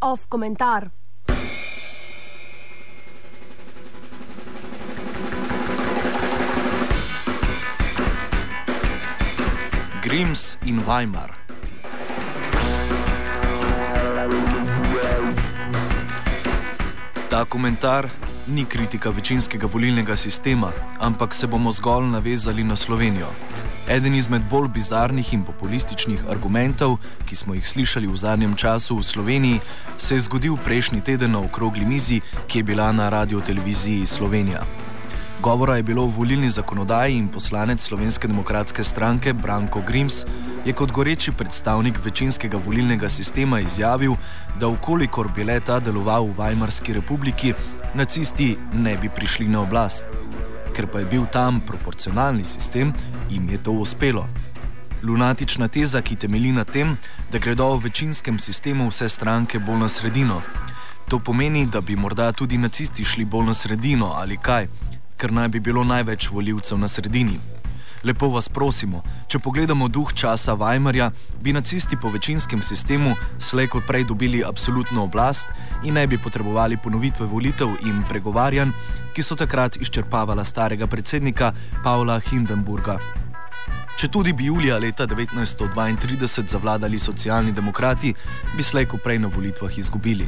Off komentar. Grims in Weimar. Ta komentar ni kritika večinskega volilnega sistema, ampak se bomo zgolj navezali na Slovenijo. Eden izmed bolj bizarnih in populističnih argumentov, ki smo jih slišali v zadnjem času v Sloveniji, se je zgodil prejšnji teden na okrogli mizi, ki je bila na radio-televiziji Slovenija. Govora je bilo o volilni zakonodaji in poslanec Slovenske demokratske stranke Branko Grims je kot goreči predstavnik večinskega volilnega sistema izjavil, da ukolikor bi leta deloval v Weimarski republiki, nacisti ne bi prišli na oblast. Ker pa je bil tam proporcionalni sistem, jim je to uspelo. Lunatična teza, ki temelji na tem, da gredo v večinskem sistemu vse stranke bolj na sredino. To pomeni, da bi morda tudi nacisti šli bolj na sredino ali kaj, ker naj bi bilo največ voljivcev na sredini. Lepo vas prosimo, če pogledamo duh časa Weimarja, bi nacisti po večinskem sistemu slej kot prej dobili absolutno oblast in ne bi potrebovali ponovitve volitev in pregovarjanj, ki so takrat izčrpavala starega predsednika Pavla Hindenburga. Če tudi bi julija leta 1932 zavladali socialni demokrati, bi slej kot prej na volitvah izgubili.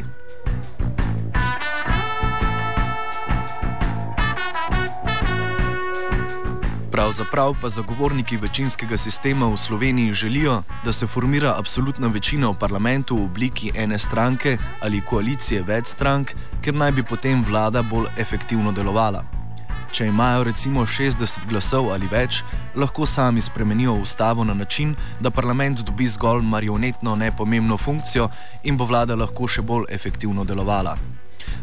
Pravzaprav pa zagovorniki večinskega sistema v Sloveniji želijo, da se formira absolutna večina v parlamentu v obliki ene stranke ali koalicije več strank, ker naj bi potem vlada bolj efektivno delovala. Če imajo recimo 60 glasov ali več, lahko sami spremenijo ustavo na način, da parlament dobi zgolj marionetno nepomembno funkcijo in bo vlada lahko še bolj efektivno delovala.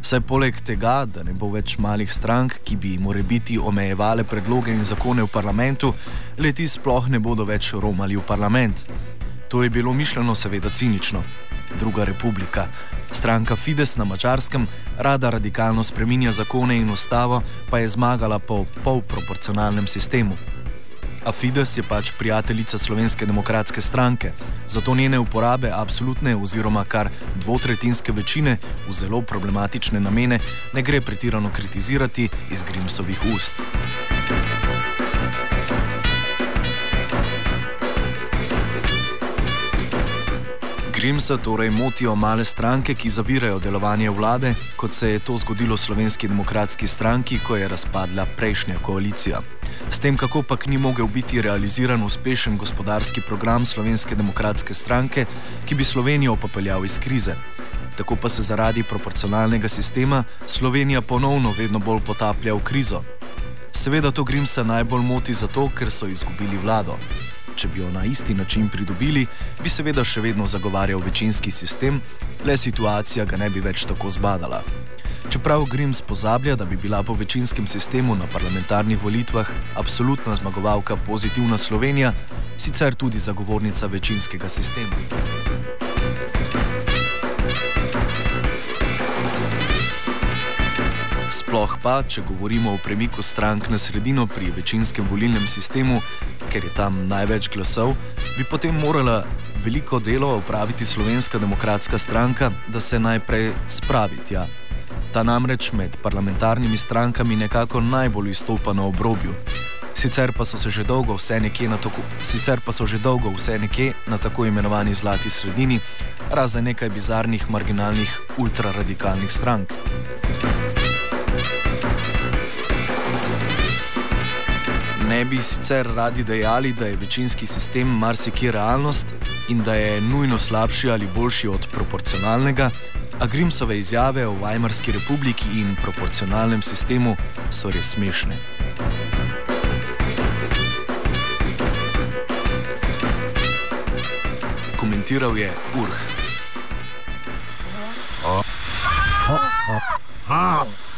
Saj poleg tega, da ne bo več malih strank, ki bi more biti omejevale predloge in zakone v parlamentu, leti sploh ne bodo več romali v parlament. To je bilo mišljeno seveda cinično. Druga republika. Stranka Fides na mačarskem rada radikalno spreminja zakone in ustavo, pa je zmagala po polproporcionalnem sistemu. A Fides je pač prijateljica slovenske demokratske stranke, zato njene uporabe absolutne oziroma kar dvotretinske večine v zelo problematične namene ne gre pretirano kritizirati iz Grimsovih ust. Grimsa torej motijo male stranke, ki zavirajo delovanje vlade, kot se je to zgodilo slovenski demokratski stranki, ko je razpadla prejšnja koalicija. S tem, kako pa ni mogel biti realiziran uspešen gospodarski program Slovenske demokratske stranke, ki bi Slovenijo popeljal iz krize. Tako pa se zaradi proporcionalnega sistema Slovenija ponovno vedno bolj potaplja v krizo. Seveda to Grimsa najbolj moti zato, ker so izgubili vlado. Če bi jo na isti način pridobili, bi seveda še vedno zagovarjal večinski sistem, le situacija ga ne bi več tako zbadala. Čeprav Grims pozablja, da bi bila po večinskem sistemu na parlamentarnih volitvah absolutna zmagovalka pozitivna Slovenija, sicer tudi zagovornica večinskega sistema. Sploh pa, če govorimo o premiku strank na sredino pri večinskem volilnem sistemu, ker je tam največ glasov, bi potem morala veliko delo opraviti Slovenska demokratska stranka, da se najprej spravi tja. Ta namreč med parlamentarnimi strankami nekako najbolj izstopa na obrobju. Sicer pa so se že dolgo vse nekje na tako, sicer pa so že dolgo vse nekje na tako imenovani zlati sredini, razen nekaj bizarnih marginalnih ultraradikalnih strank. Ne bi sicer radi dejali, da je večinski sistem marsikje realnost in da je nujno slabši ali boljši od proporcionalnega, a Grimsove izjave o Weimarski republiki in proporcionalnem sistemu so res smešne. Komentiral je Urh. Oh. Oh. Oh. Oh.